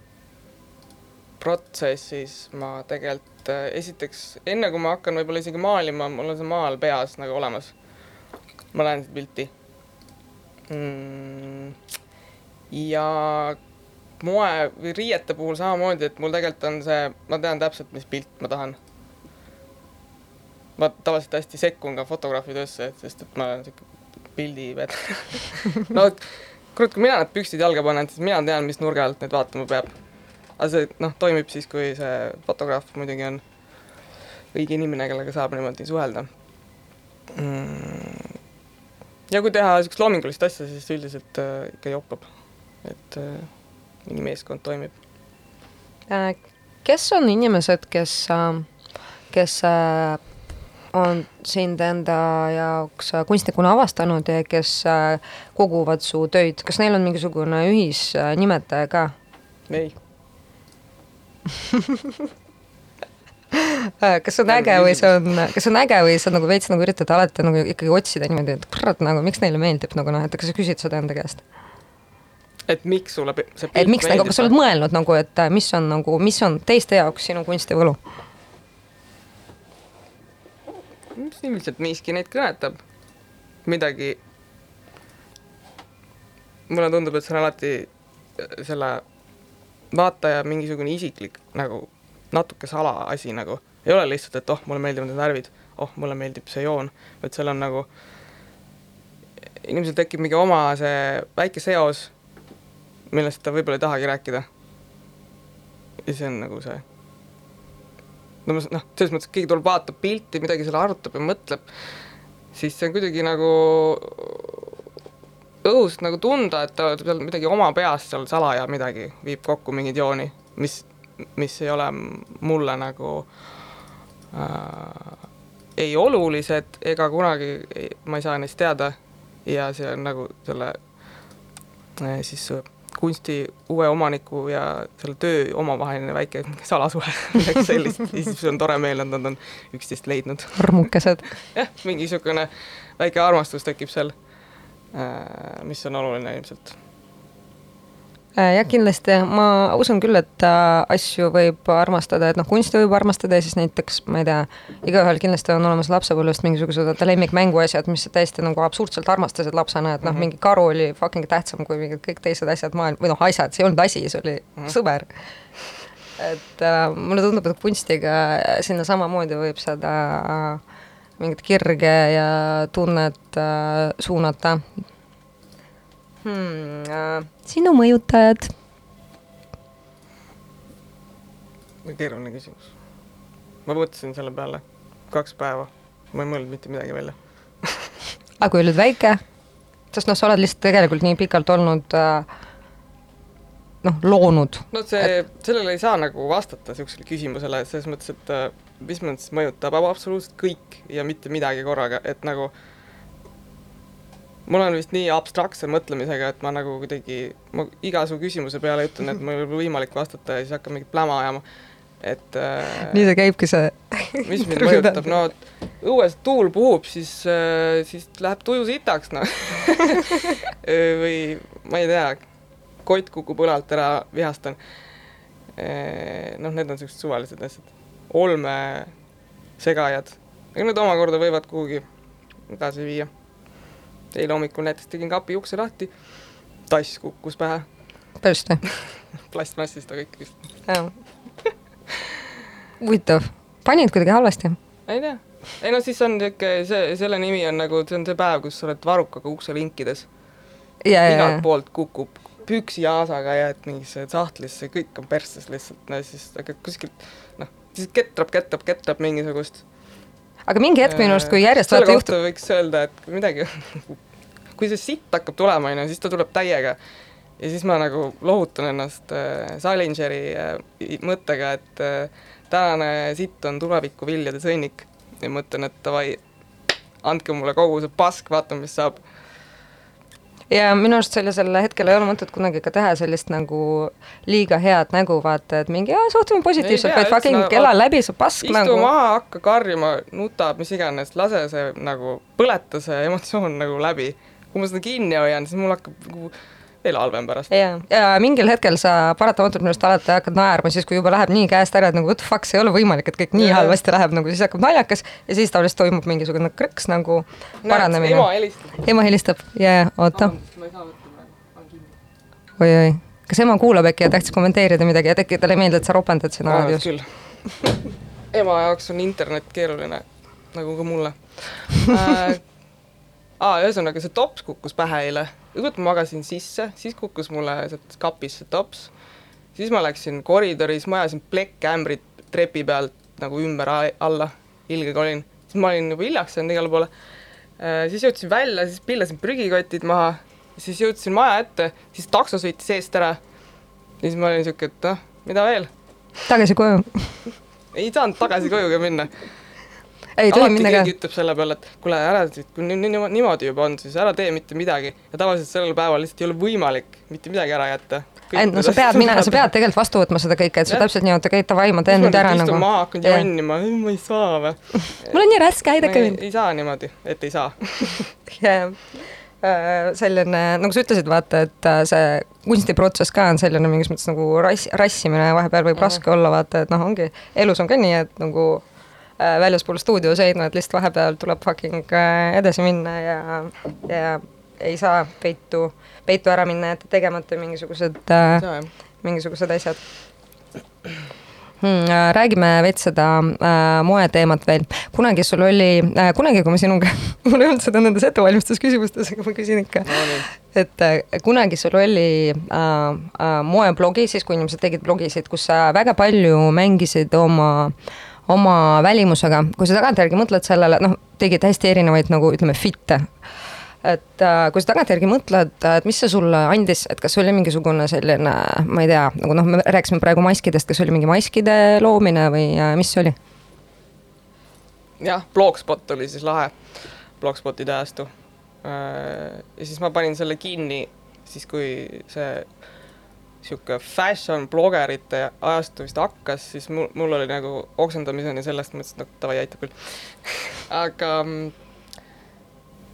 protsessis ma tegelikult äh, esiteks enne kui ma hakkan võib-olla isegi maalima, mul on see maal peas nagu olemas. ma näen seda pilti mm,. ja moe või riiete puhul samamoodi, et mul tegelikult on see, ma tean täpselt, mis pilt ma tahan. ma tavaliselt hästi sekkun ka fotograafi töösse, sest et ma olen siuke pildivedaja. *laughs* no kurat, kui mina need püksid jalga panen, siis mina tean, mis nurga alt neid vaatama peab. aga see noh, toimib siis, kui see fotograaf muidugi on õige inimene, kellega saab niimoodi suhelda mm.. ja kui teha siukest loomingulist asja, siis üldiselt äh, ikka joppab, et äh, mingi meeskond toimib. äh, kes on inimesed, kes, kes äh, on sind enda jaoks äh, kunstnikuna avastanud ja kes äh, koguvad su töid, kas neil on mingisugune ühisnimetaja ka? ei, *laughs* Äh, kas see on äge või see on, kas see on äge või sa nagu veits nagu üritad alati nagu ikkagi otsida niimoodi, et kurat nagu miks neile meeldib nagu noh, et kas sa küsid seda enda käest? Et miks sulle see et miks nagu, kas sa oled mõelnud nagu, et äh, mis on nagu, mis on teiste jaoks sinu kunstivõlu? ilmselt miski neid kõnetab, midagi. mulle tundub, et see on alati äh, selle vaataja mingisugune isiklik nagu natuke salaasi nagu, ei ole lihtsalt, et oh, mulle meeldivad need värvid, oh, mulle meeldib see joon, vaid seal on nagu, inimesel tekib mingi oma see väike seos, millest ta võib-olla ei tahagi rääkida. ja see on nagu see no ma noh, selles mõttes, et keegi tuleb, vaatab pilti, midagi selle arutab ja mõtleb, siis see on kuidagi nagu õhust nagu tunda, et ta seal midagi oma peas seal salaja midagi viib kokku mingeid jooni, mis, mis ei ole mulle nagu äh, ei olulised ega kunagi ei, ma ei saa neist teada ja see on nagu selle äh, siis kunsti uue omaniku ja selle töö omavaheline väike salasuhe, *laughs* midagi sellist, ja siis on tore meel, et nad on üksteist leidnud. armukesed. jah, mingi niisugune väike armastus tekib seal, mis on oluline ilmselt. Äh, jah, kindlasti ma usun küll, et äh, asju võib armastada, et noh, kunsti võib armastada ja siis näiteks ma ei tea, igaühel kindlasti on olemas lapsepõlvest mingisugused lemmikmänguasjad, mis sa täiesti nagu absurdselt armastasid lapsena, et noh, Mhm. mingi karu oli fucking tähtsam kui mingid kõik teised asjad maailm- või noh, asjad, see ei olnud asi, see oli Mhm. sõber. et äh, mulle tundub, et kunstiga sinna samamoodi võib seda äh, mingit kirge ja tunnet äh, suunata hmm,. Äh, sinu mõjutajad keeruline küsimus. ma mõtlesin selle peale kaks päeva, ma ei mõelnud mitte midagi välja. *laughs* aga kui olid väike, sest noh, sa oled lihtsalt tegelikult nii pikalt olnud äh, noh, loonud. no see, sellele ei saa nagu vastata niisugusele küsimusele, selles mõttes, et äh, mis mõttes mõjutab ab- absoluutselt kõik ja mitte midagi korraga, et nagu mul on vist nii abstraktse mõtlemisega, et ma nagu kuidagi, ma iga su küsimuse peale ütlen, et mul ei ole võimalik vastata ja siis hakkan mingit pläma ajama. et äh, nii see käibki, see mis mind mõjutab, no õues tuul puhub, siis, siis läheb tuju sitaks, noh. *laughs* või ma ei tea, kott kukub õlalt ära, vihastan. noh, need on siuksed suvalised asjad. olmesegajad, need omakorda võivad kuhugi edasi viia. Eile hommikul näiteks tegin kapi ukse lahti, tass kukkus pähe, tõesti, *laughs* plastmassist, aga ikkagist. jah. huvitav, panid kuidagi halvasti? ei tea, ei no siis on siuke, see, selle nimi on nagu, see on see päev, kus sa oled varukaga ukse linkides. ja, ja, igalt ja, poolt kukub püksijaasaga jääd mingisse sahtlisse, kõik on persses lihtsalt, no siis aga kuskilt noh, siis ketrab, ketrab, ketrab mingisugust. Aga mingi hetk minu arust, kui järjest vaata juhtub, võiks öelda, et kui midagi, kui see sitt hakkab tulema, onju, siis ta tuleb täiega. ja siis ma nagu lohutan ennast äh, Salingeri äh, mõttega, et äh, tänane sitt on tuleviku viljade sõnnik ja mõtlen, et davai, andke mulle kogu see pask, vaatame, mis saab ja minu arust sellisel hetkel ei ole mõtet kunagi ka teha sellist nagu liiga head nägu, vaata, et mingi suhtume positiivselt, vaid fucking üldse, ela läbi see pask istu nagu. maha, hakka karjuma, nutab, mis iganes, lase see nagu, põleta see emotsioon nagu läbi. kui ma seda kinni hoian, siis mul hakkab nagu veel halvem pärast. ja, ja mingil hetkel sa paratamatult minu arust alati hakkad naerma siis, kui juba läheb nii käest ära, et nagu what the fuck, see ei ole võimalik, et kõik nii Jaa. halvasti läheb, nagu siis hakkab naljakas ja siis tavaliselt toimub mingisugune krõks nagu paranemine. ema helistab. ema helistab ja, ja oota, oi-oi, kas ema kuulab äkki ja tahtis kommenteerida midagi ja äkki talle ei meeldi, et sa ropendad siin raadios? *laughs* ema jaoks on internet keeruline, nagu ka mulle *laughs* äh, aa, ühesõnaga see tops kukkus pähe eile. Õigemini ma magasin sisse, siis kukkus mulle sealt kapist see tops. siis ma läksin koridoris, ma ajasin plekkämbrit trepi pealt nagu ümber alla, ilgega olin. siis ma olin juba hiljaks jäänud igale poole. siis jõudsin välja, siis pillasin prügikotid maha, siis jõudsin maja ette, siis takso sõitis eest ära. siis ma olin siuke, et noh, mida veel. tagasi koju. *laughs* ei saanud tagasi koju ka minna ei tohi alati ka keegi ütleb selle peale, et kuule, ära, kui nii- nii- niimoodi juba on, siis ära tee mitte midagi. ja tavaliselt sellel päeval lihtsalt ei ole võimalik mitte midagi ära jätta. et no sa pead minema, sa pead tegelikult vastu võtma seda kõike, et sa Jah. täpselt nii, oota, käid davai, ma teen nüüd ära istun nagu. maha, hakkan Jah. jonnima, ma ei saa või. *laughs* mul on nii raske, aidake mind. ei saa niimoodi, et ei saa. *laughs* ja äh, selline, nagu sa ütlesid, vaata, et äh, see kunstiprotsess ka on selline mingis mõttes nagu rass, rassimine vahepeal võib Mhm. raske olla, vaata, et noh, ongi, elus on ka nii, et nagu äh, väljaspool stuudioseina, et lihtsalt vahepeal tuleb fucking äh, edasi minna ja, ja ei saa peitu, peitu ära minna, jätta tegemata mingisugused äh, mingisugused asjad hmm,. räägime veits seda äh, moeteemat veel. kunagi sul oli äh,, kunagi, kui ma sinuga *laughs* mul ei olnud seda nendes ettevalmistusküsimustes, aga ma küsin ikka no et äh, kunagi sul oli äh, äh, moeblogi, siis kui inimesed tegid blogisid, kus sa väga palju mängisid oma oma välimusega, kui sa tagantjärgi mõtled sellele, noh, tegid hästi erinevaid nagu ütleme, fit'e. et äh, kui sa tagantjärgi mõtled, et mis see sulle andis, et kas oli mingisugune selline, ma ei tea, nagu noh, me rääkisime praegu maskidest, kas oli mingi maskide loomine või äh, mis see oli? jah, Blogspot oli siis lahe, Blogspoti ajastu. ja siis ma panin selle kinni siis, kui see sihuke fashion blogerite ajastu vist hakkas, siis mul, mul oli nagu oksendamiseni sellest, mõtlesin, et noh, davai, aitab küll. *laughs* aga mm,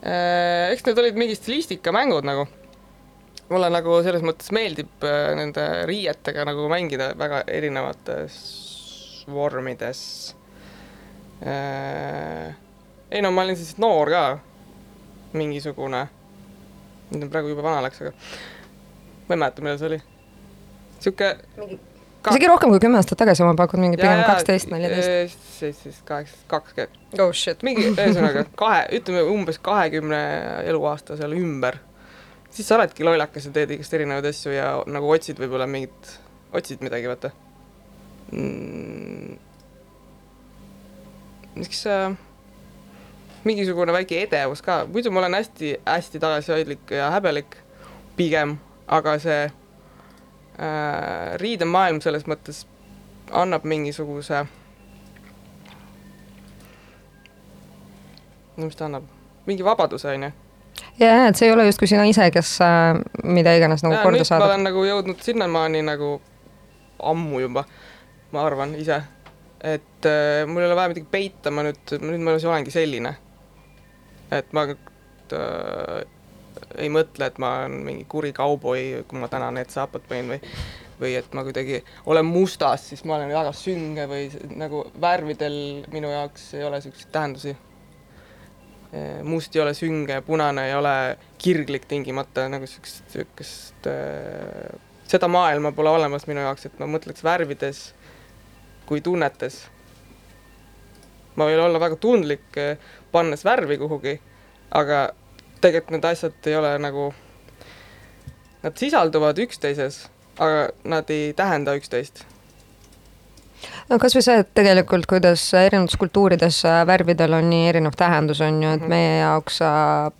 äh, eks need olid mingid stilistikamängud nagu. mulle nagu selles mõttes meeldib äh, nende riietega nagu mängida väga erinevates vormides äh,. ei no ma olin siis noor ka, mingisugune, nüüd on praegu juba vana läks, aga ma ei mäleta, millal see oli. Sihuke isegi rohkem kui kümme aastat tagasi, ma pakun mingi pigem kaksteist, neljateist. seitseteist, kaheksateist, kakskümmend, oh shit. mingi ühesõnaga kahe, ütleme umbes kahekümne eluaasta seal ümber. siis sa oledki lollakas ja teed igast erinevaid asju ja nagu otsid võib-olla mingit, otsid midagi, vaata mm,. miks äh, mingisugune väike edevus ka, muidu ma olen hästi-hästi tagasihoidlik ja häbelik pigem, aga see riidemaailm selles mõttes annab mingisuguse no mis ta annab, mingi vabaduse, onju ja, ja, et see ei ole justkui sina ise, kes äh, mida iganes nagu ja korda nüüd ma saadab. olen nagu jõudnud sinnamaani nagu ammu juba, ma arvan ise, et äh, mul ei ole vaja midagi peita, ma nüüd, nüüd ma olengi selline. et ma äh, ei mõtle, et ma olen mingi kuri kauboi, kui ma täna need saapad panin või või et ma kuidagi olen mustas, siis ma olen väga sünge või nagu värvidel minu jaoks ei ole siukseid tähendusi. must ei ole sünge, punane ei ole kirglik tingimata nagu siukest äh,, seda maailma pole olemas minu jaoks, et ma mõtleks värvides kui tunnetes. ma võin olla väga tundlik, pannes värvi kuhugi, aga tegelikult need asjad ei ole nagu nad sisalduvad üksteises, aga nad ei tähenda üksteist no kasvõi see, et tegelikult kuidas erinevates kultuurides äh, värvidel on nii erinev tähendus, on ju, et Mhm. meie jaoks äh,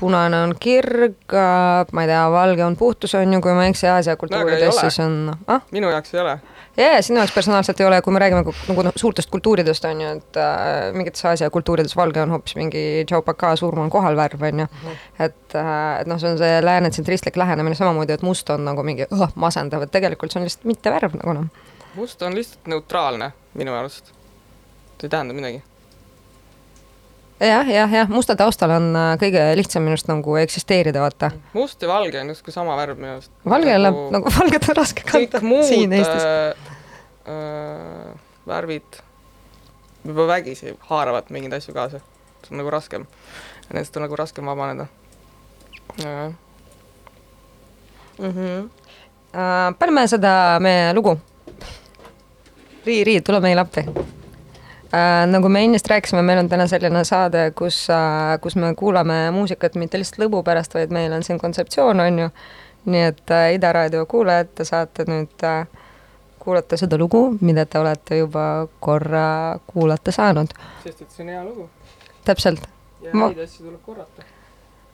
punane on kirg, ma ei tea, valge on puhtus, on ju, kui ma ei eksi, Aasia kultuurides ole. siis on, ah, minu jaoks ei ole. Ja, ja sinu jaoks personaalselt ei ole, kui me räägime nagu noh, suurtest kultuuridest on ju, et äh, mingites Aasia kultuurides valge on hoopis mingi Chopaka surm on kohal värv, on ju. et äh,, et noh, see on see lääne tsentristlik lähenemine samamoodi, et must on nagu mingi oh, masendav, et tegelikult see on lihtsalt mitte värv nagu noh. must on lihtsalt neutraalne minu arust. see ei tähenda midagi. Jah, jah, jah, musta taustal on äh, kõige lihtsam minu arust nagu eksisteerida, vaata. must ja valge on justkui sama värv minu arust. valge läheb nagu, *laughs* valget on raske kõik kanda siin Eestis. äh, äh, värvid juba vägisi haaravad mingeid asju kaasa. see on nagu raskem. Nendest on nagu raskem vabaneda. Mm -hmm. Äh, paneme seda meie lugu. Rii, Rii, tule meile appi. Nagu me ennist rääkisime, meil on täna selline saade, kus äh,, kus me kuulame muusikat mitte lihtsalt lõbu pärast, vaid meil on siin kontseptsioon, on ju. nii et äh, Ida raadio kuulajad, te saate nüüd äh, kuulata seda lugu, mida te olete juba korra kuulata saanud. sest et see on hea lugu täpselt ja Ma- häid asju tuleb korrata.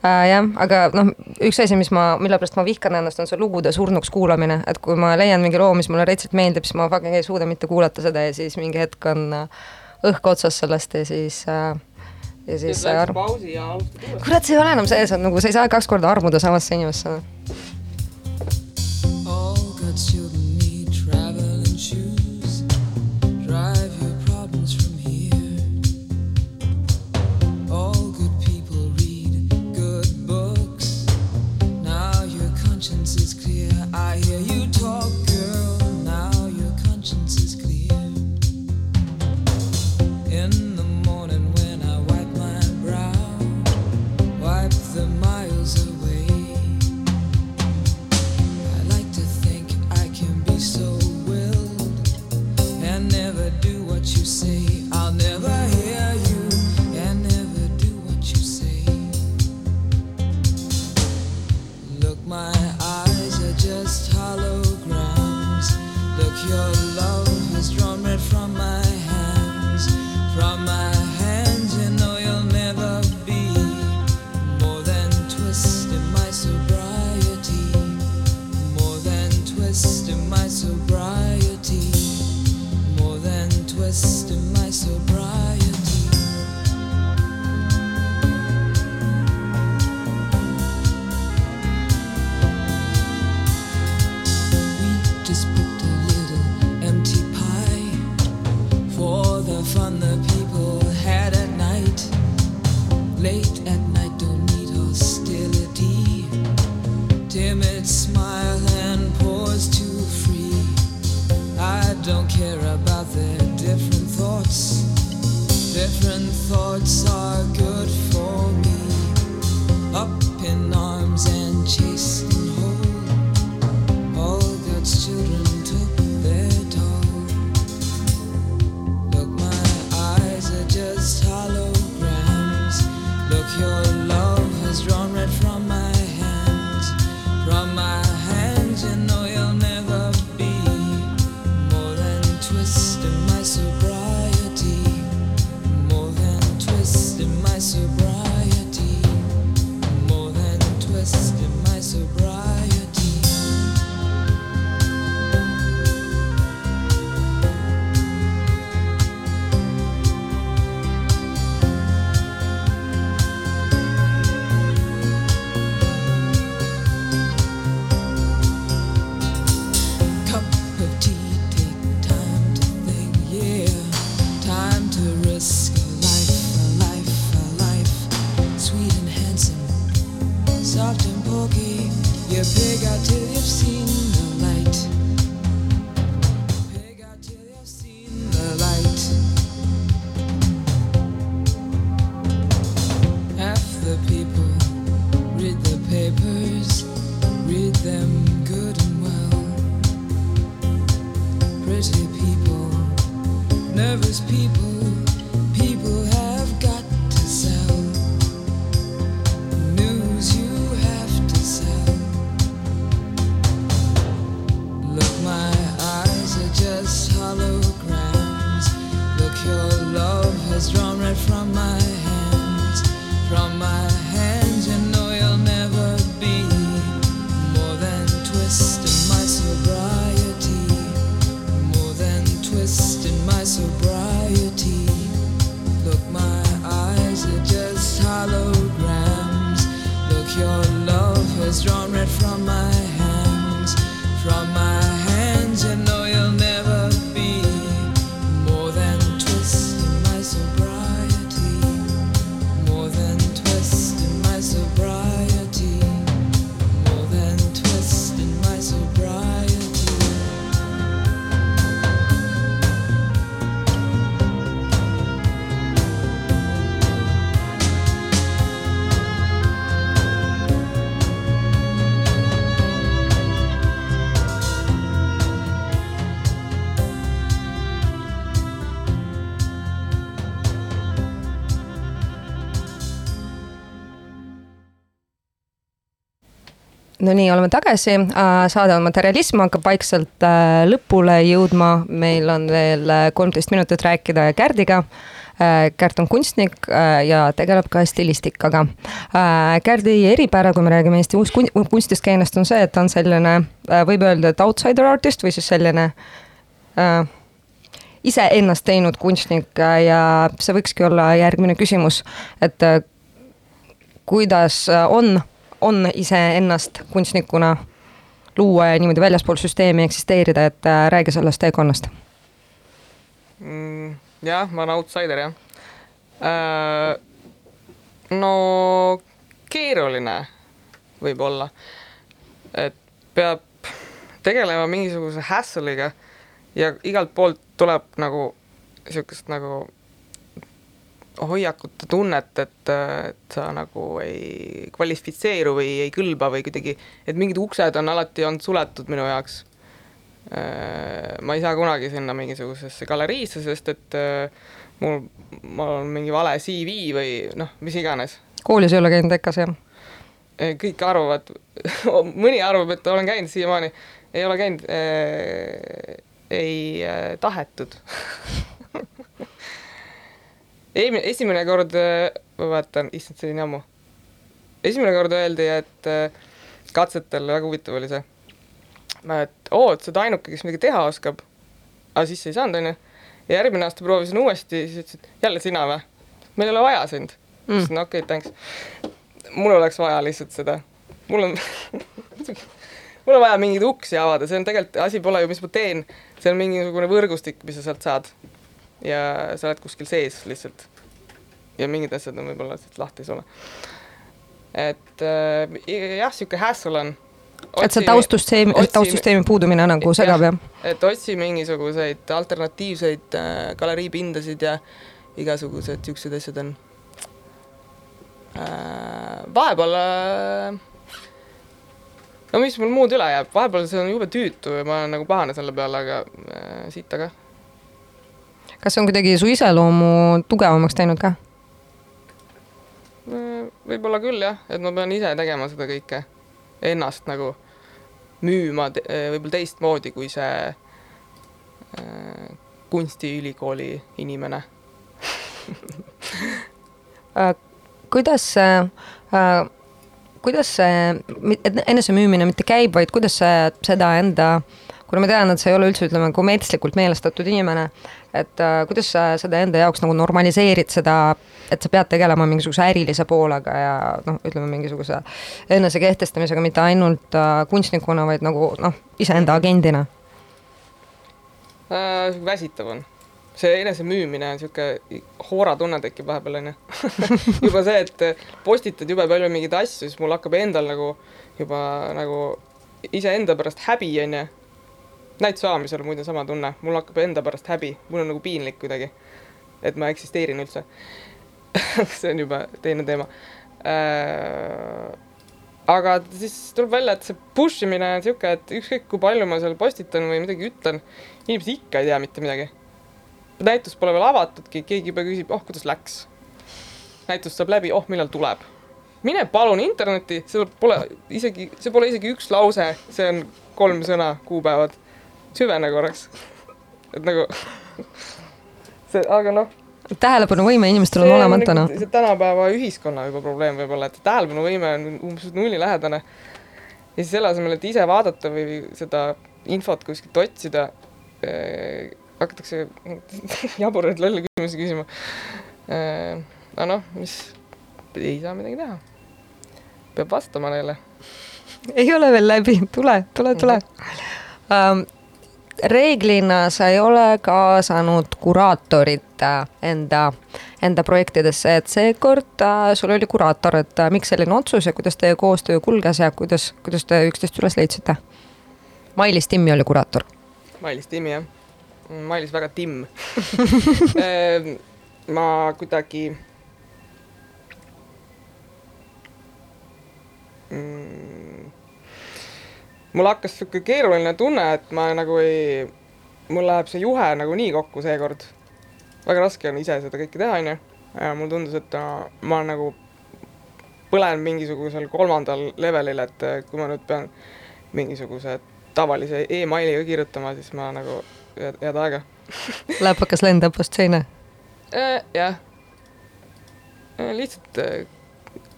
äh, jah, aga noh, üks asi, mis ma, mille pärast ma vihkan ennast, on see lugude surnuks kuulamine, et kui ma leian mingi loo, mis mulle retsilt meeldib, siis ma fucking ei suuda mitte kuulata seda ja siis mingi hetk on äh, õhk otsas sellest ja siis äh, ja siis alustad uuesti. kurat, see ei ole enam see, see on nagu, sa ei saa kaks korda armuda samasse inimesse. Late no nii, oleme tagasi, saade on Materialism hakkab vaikselt äh, lõpule jõudma, meil on veel äh, kolmteist minutit rääkida Kärdiga. Kärt on kunstnik äh, ja tegeleb ka stilistikaga. Kärdi eripära, kui me räägime Eesti uus kun- kunstiskeenest, on see, et ta on selline, võib öelda, et outsider artist või siis selline äh, iseennast teinud kunstnik äh, ja see võikski olla järgmine küsimus, et äh, kuidas äh, on, on iseennast kunstnikuna luua ja niimoodi väljaspool süsteemi eksisteerida, et äh, räägi sellest teekonnast. mm,. jah, ma olen outsider jah äh,. no keeruline võib-olla, et peab tegelema mingisuguse hassle'iga ja igalt poolt tuleb nagu siukest nagu hoiakute tunnet, et, et sa nagu ei kvalifitseeru või ei kõlba või kuidagi, et mingid uksed on alati olnud suletud minu jaoks. ma ei saa kunagi sinna mingisugusesse galeriisse, sest et äh, mul, mul on mingi vale CV või noh, mis iganes. koolis ei ole käinud EKA-s jah? kõik arvavad, *laughs* mõni arvab, et olen käinud siiamaani, ei ole käinud äh,, ei äh, tahetud *laughs* eelmine, esimene kord, ma vaatan, issand, see oli nii ammu. esimene kord öeldi, et äh, katsetel, väga huvitav oli see, et oo, et sa oled ainuke, kes midagi teha oskab. aga sisse ei saanud, onju. ja järgmine aasta proovisin uuesti, siis ütlesid, jälle sina või? meil ei ole vaja sind mm.. ütlesin okei okay,, thanks. mul oleks vaja lihtsalt seda, mul on *laughs* mul on vaja mingeid uksi avada, see on tegelikult, asi pole ju, mis ma teen, see on mingisugune võrgustik, mis sa sealt saad. Ja sa oled kuskil sees lihtsalt. ja mingid asjad on võib-olla lihtsalt lahti sulle. et äh, jah, sihuke hassle on. et see taustsüsteemi, taustsüsteemi puudumine nagu segab jah? et otsi mingisuguseid alternatiivseid äh, galeriipindasid ja igasugused siuksed asjad on äh,. vahepeal äh,, no mis mul muud üle jääb, vahepeal see on jube tüütu ja ma olen nagu pahane selle peale, aga äh, siit aga. Kas see on kuidagi su iseloomu tugevamaks teinud ka? võib-olla küll jah, et ma pean ise tegema seda kõike, ennast nagu müüma te, võib-olla teistmoodi kui see äh, kunstiülikooli inimene. *laughs* Äh, kuidas äh, kuidas see mi- et enesemüümine mitte käib, vaid kuidas see seda enda, kuna ma tean, et sa ei ole üldse, ütleme, kommertslikult meelestatud inimene, et äh, kuidas sa seda enda jaoks nagu normaliseerid seda, et sa pead tegelema mingisuguse ärilise poolega ja noh, ütleme mingisuguse enesekehtestamisega, mitte ainult äh, kunstnikuna, vaid nagu noh, iseenda agendina. äh,. väsitav on. see enesemüümine on sihuke hooratunne tekib vahepeal onju. *laughs* juba see, et postitad jube palju mingeid asju, siis mul hakkab endal nagu juba nagu iseenda pärast häbi onju. Näituse saamisel muide sama tunne, mul hakkab enda pärast häbi, mul on nagu piinlik kuidagi. et ma eksisteerin üldse. *laughs* see on juba teine teema äh, aga siis tuleb välja, et see push imine on sihuke, et ükskõik kui palju ma seal postitan või midagi ütlen, inimesed ikka ei tea mitte midagi. näitus pole veel avatudki, keegi juba küsib, oh kuidas läks. näitus saab läbi, oh millal tuleb. mine palun internetti, seal pole isegi, see pole isegi üks lause, see on kolm sõna, kuupäevad. Süvene korraks. et nagu *laughs* see, aga noh, tähelepanuvõime inimestel on olemata noh. see tänapäeva ühiskonna juba probleem võib-olla, et tähelepanuvõime on umbes nullilähedane. ja siis selle asemel, et ise vaadata või seda infot kuskilt otsida äh,, hakatakse *laughs* jaburaid lolle küsimusi küsima äh,. aga noh, mis, ei saa midagi teha. peab vastama neile. ei ole veel läbi, tule, tule, tule um,. Reeglina sa ei ole kaasanud kuraatorit äh, enda, enda projektidesse, et seekord äh, sul oli kuraator, et äh, miks selline otsus ja kuidas teie koostöö kulges ja kuidas, kuidas te üksteist üles leidsite? Mailis Timmi oli kuraator. Mailis Timmi jah, Mailis väga timm *laughs* ma kuidagi mm, mul hakkas sihuke keeruline tunne, et ma nagu ei, mul läheb see juhe nagu nii kokku seekord. väga raske on ise seda kõike teha, onju. ja mulle tundus, et ma, ma nagu põlen mingisugusel kolmandal levelil, et eh, kui ma nüüd pean mingisuguse tavalise emailiga kirjutama, siis ma nagu head, head aega. *laughs* läpakas lendab vastu seina. jah. lihtsalt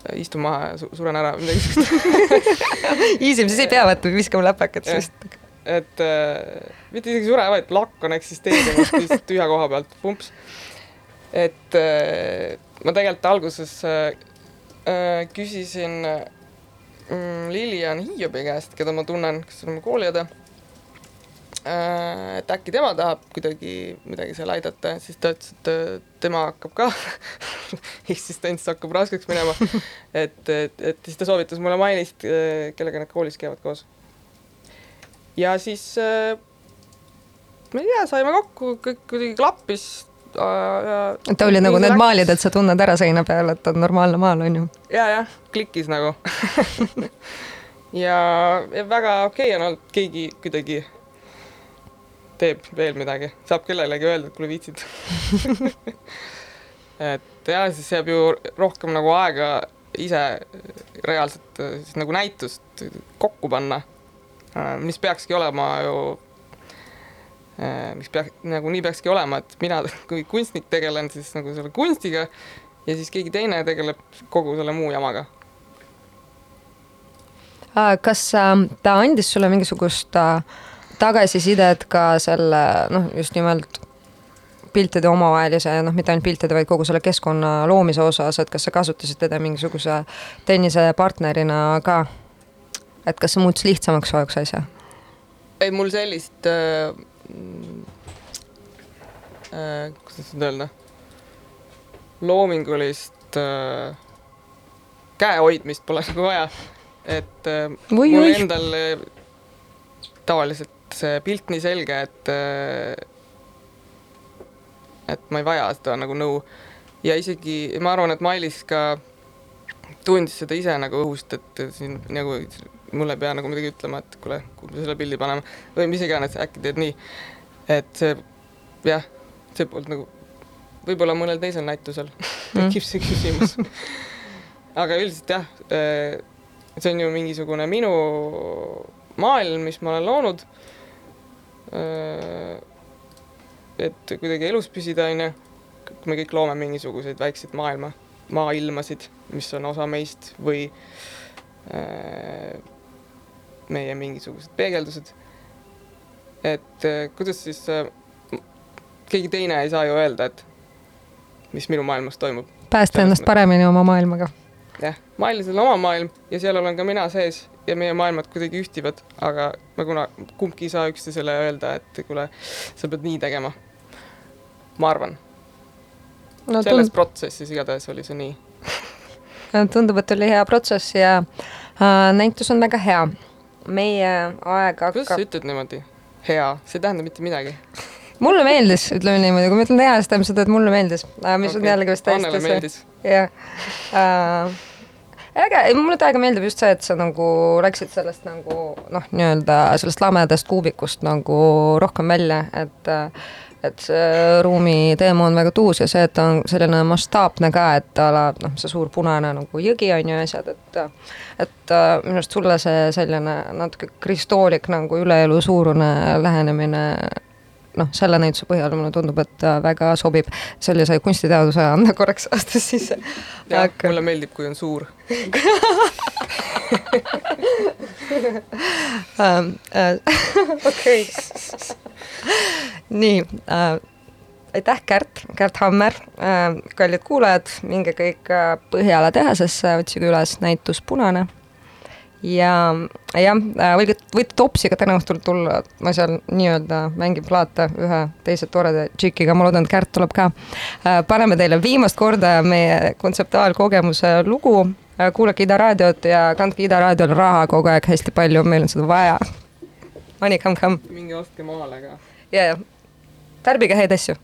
äh, istun maha ja su suren ära, midagi siukest. *laughs* Easy, siis ei pea vaata viskama läpakat, siis et äh, mitte isegi sure, vaid plakk on eksisteerimas *laughs* lihtsalt tühja koha pealt, pumps. et äh, ma tegelikult alguses äh, äh, küsisin mm, Lilian Hiiobi käest, keda ma tunnen, kes on mu kooliõde äh,. Et äkki tema tahab kuidagi midagi seal aidata, siis ta ütles, et äh, tema hakkab ka *laughs* eksistents hakkab raskeks minema. *laughs* et, et, et siis ta soovitas mulle Mailist, kellega nad koolis käivad koos. ja siis äh, ma ei tea, saime kokku, kõik kuidagi klappis äh,. ta oli nagu need maalid, et sa tunned ära seina peal, et on normaalne maal, on ju. ja, jah, klikkis nagu *laughs* ja, ja väga okei okay on olnud, keegi kuidagi teeb veel midagi, saab kellelegi öelda, et kuule viitsid *laughs* et ja siis jääb ju rohkem nagu aega ise reaalselt äh, siis nagu näitust kokku panna, mis peakski olema ju mis peaks, nagu nii peakski olema, et mina *laughs* kui kunstnik tegelen siis nagu selle kunstiga ja siis keegi teine tegeleb kogu selle muu jamaga. kas äh, ta andis sulle mingisugust äh, tagasisidet ka selle noh, just nimelt piltide omavahelise, noh, mitte ainult piltide, vaid kogu selle keskkonna loomise osas, et kas sa kasutasid teda mingisuguse tennisepartnerina ka? et kas see muutus lihtsamaks soojuks asja? ei, mul sellist äh,, äh, kuidas nüüd öelda, loomingulist äh, käehoidmist pole nagu vaja. et äh, Oi, mul oi. endal äh, tavaliselt see pilt nii selge, et äh, et ma ei vaja seda nagu nõu ja isegi ma arvan, et Mailis ka tundis seda ise nagu õhust, et siin nagu mulle ei pea nagu midagi ütlema, et kuule, kuhu me selle pildi paneme või mis iganes, äkki teed nii. et see jah, see poolt nagu võib-olla mõnel teisel näitusel *laughs* tekib see küsimus. aga üldiselt jah, see on ju mingisugune minu maailm, mis ma olen loonud. Et kuidagi elus püsida, onju. me kõik loome mingisuguseid väikseid maailma, maailmasid, mis on osa meist või meie mingisugused peegeldused. et kuidas siis keegi teine ei saa ju öelda, et mis minu maailmas toimub. päästa ennast paremini oma maailmaga. Mailisel on oma maailm ja seal olen ka mina sees ja meie maailmad kuidagi ühtivad, aga me kuna kumbki ei saa üksteisele öelda, et kuule, sa pead nii tegema. ma arvan, no selles tund-, protsessis igatahes oli see nii. *laughs* tundub, et oli hea protsess ja äh, näitus on väga hea. meie aeg kuidas sa hakkab, ütled niimoodi? hea, see ei tähenda mitte midagi. *laughs* mulle meeldis, ütleme niimoodi, kui ma ütlen hea, siis tähendab seda, et mulle meeldis, mis on Okei. jällegi vist täiesti see jah *laughs* äh,. äge, mulle täiega meeldib just see, et sa nagu läksid sellest nagu noh, nii-öelda sellest lamedast kuubikust nagu rohkem välja, et et see ruumi teema on väga tuus ja see, et ta on selline mastaapne ka, et a la noh, see suur punane nagu jõgi on ju ja asjad, et et äh, minu arust sulle see selline natuke kristoolik nagu üleelu suurune lähenemine noh, selle näituse põhjal mulle tundub, et väga sobib sellise kunstiteaduse anda korraks astus sisse. jah Aga..., mulle meeldib, kui on suur ähm, äh, okei. nii äh, aitäh, Kärt, Kärt Hammer äh,. kallid kuulajad, minge kõik äh, Põhjala tehasesse, otsige üles näitus Punane ja jah, äh, võite, võite Topsiga täna õhtul tulla, ma seal nii-öelda mängin plaate ühe teise toreda tšikiga, ma loodan, et Kärt tuleb ka. Äh, paneme teile viimast korda meie kontseptuaalkogemuse lugu, äh, kuulake Ida raadiot ja kandke Ida raadiol raha kogu aeg hästi palju, meil on seda vaja. Money come come. minge ostke maale ka. ja, ja tarbige häid asju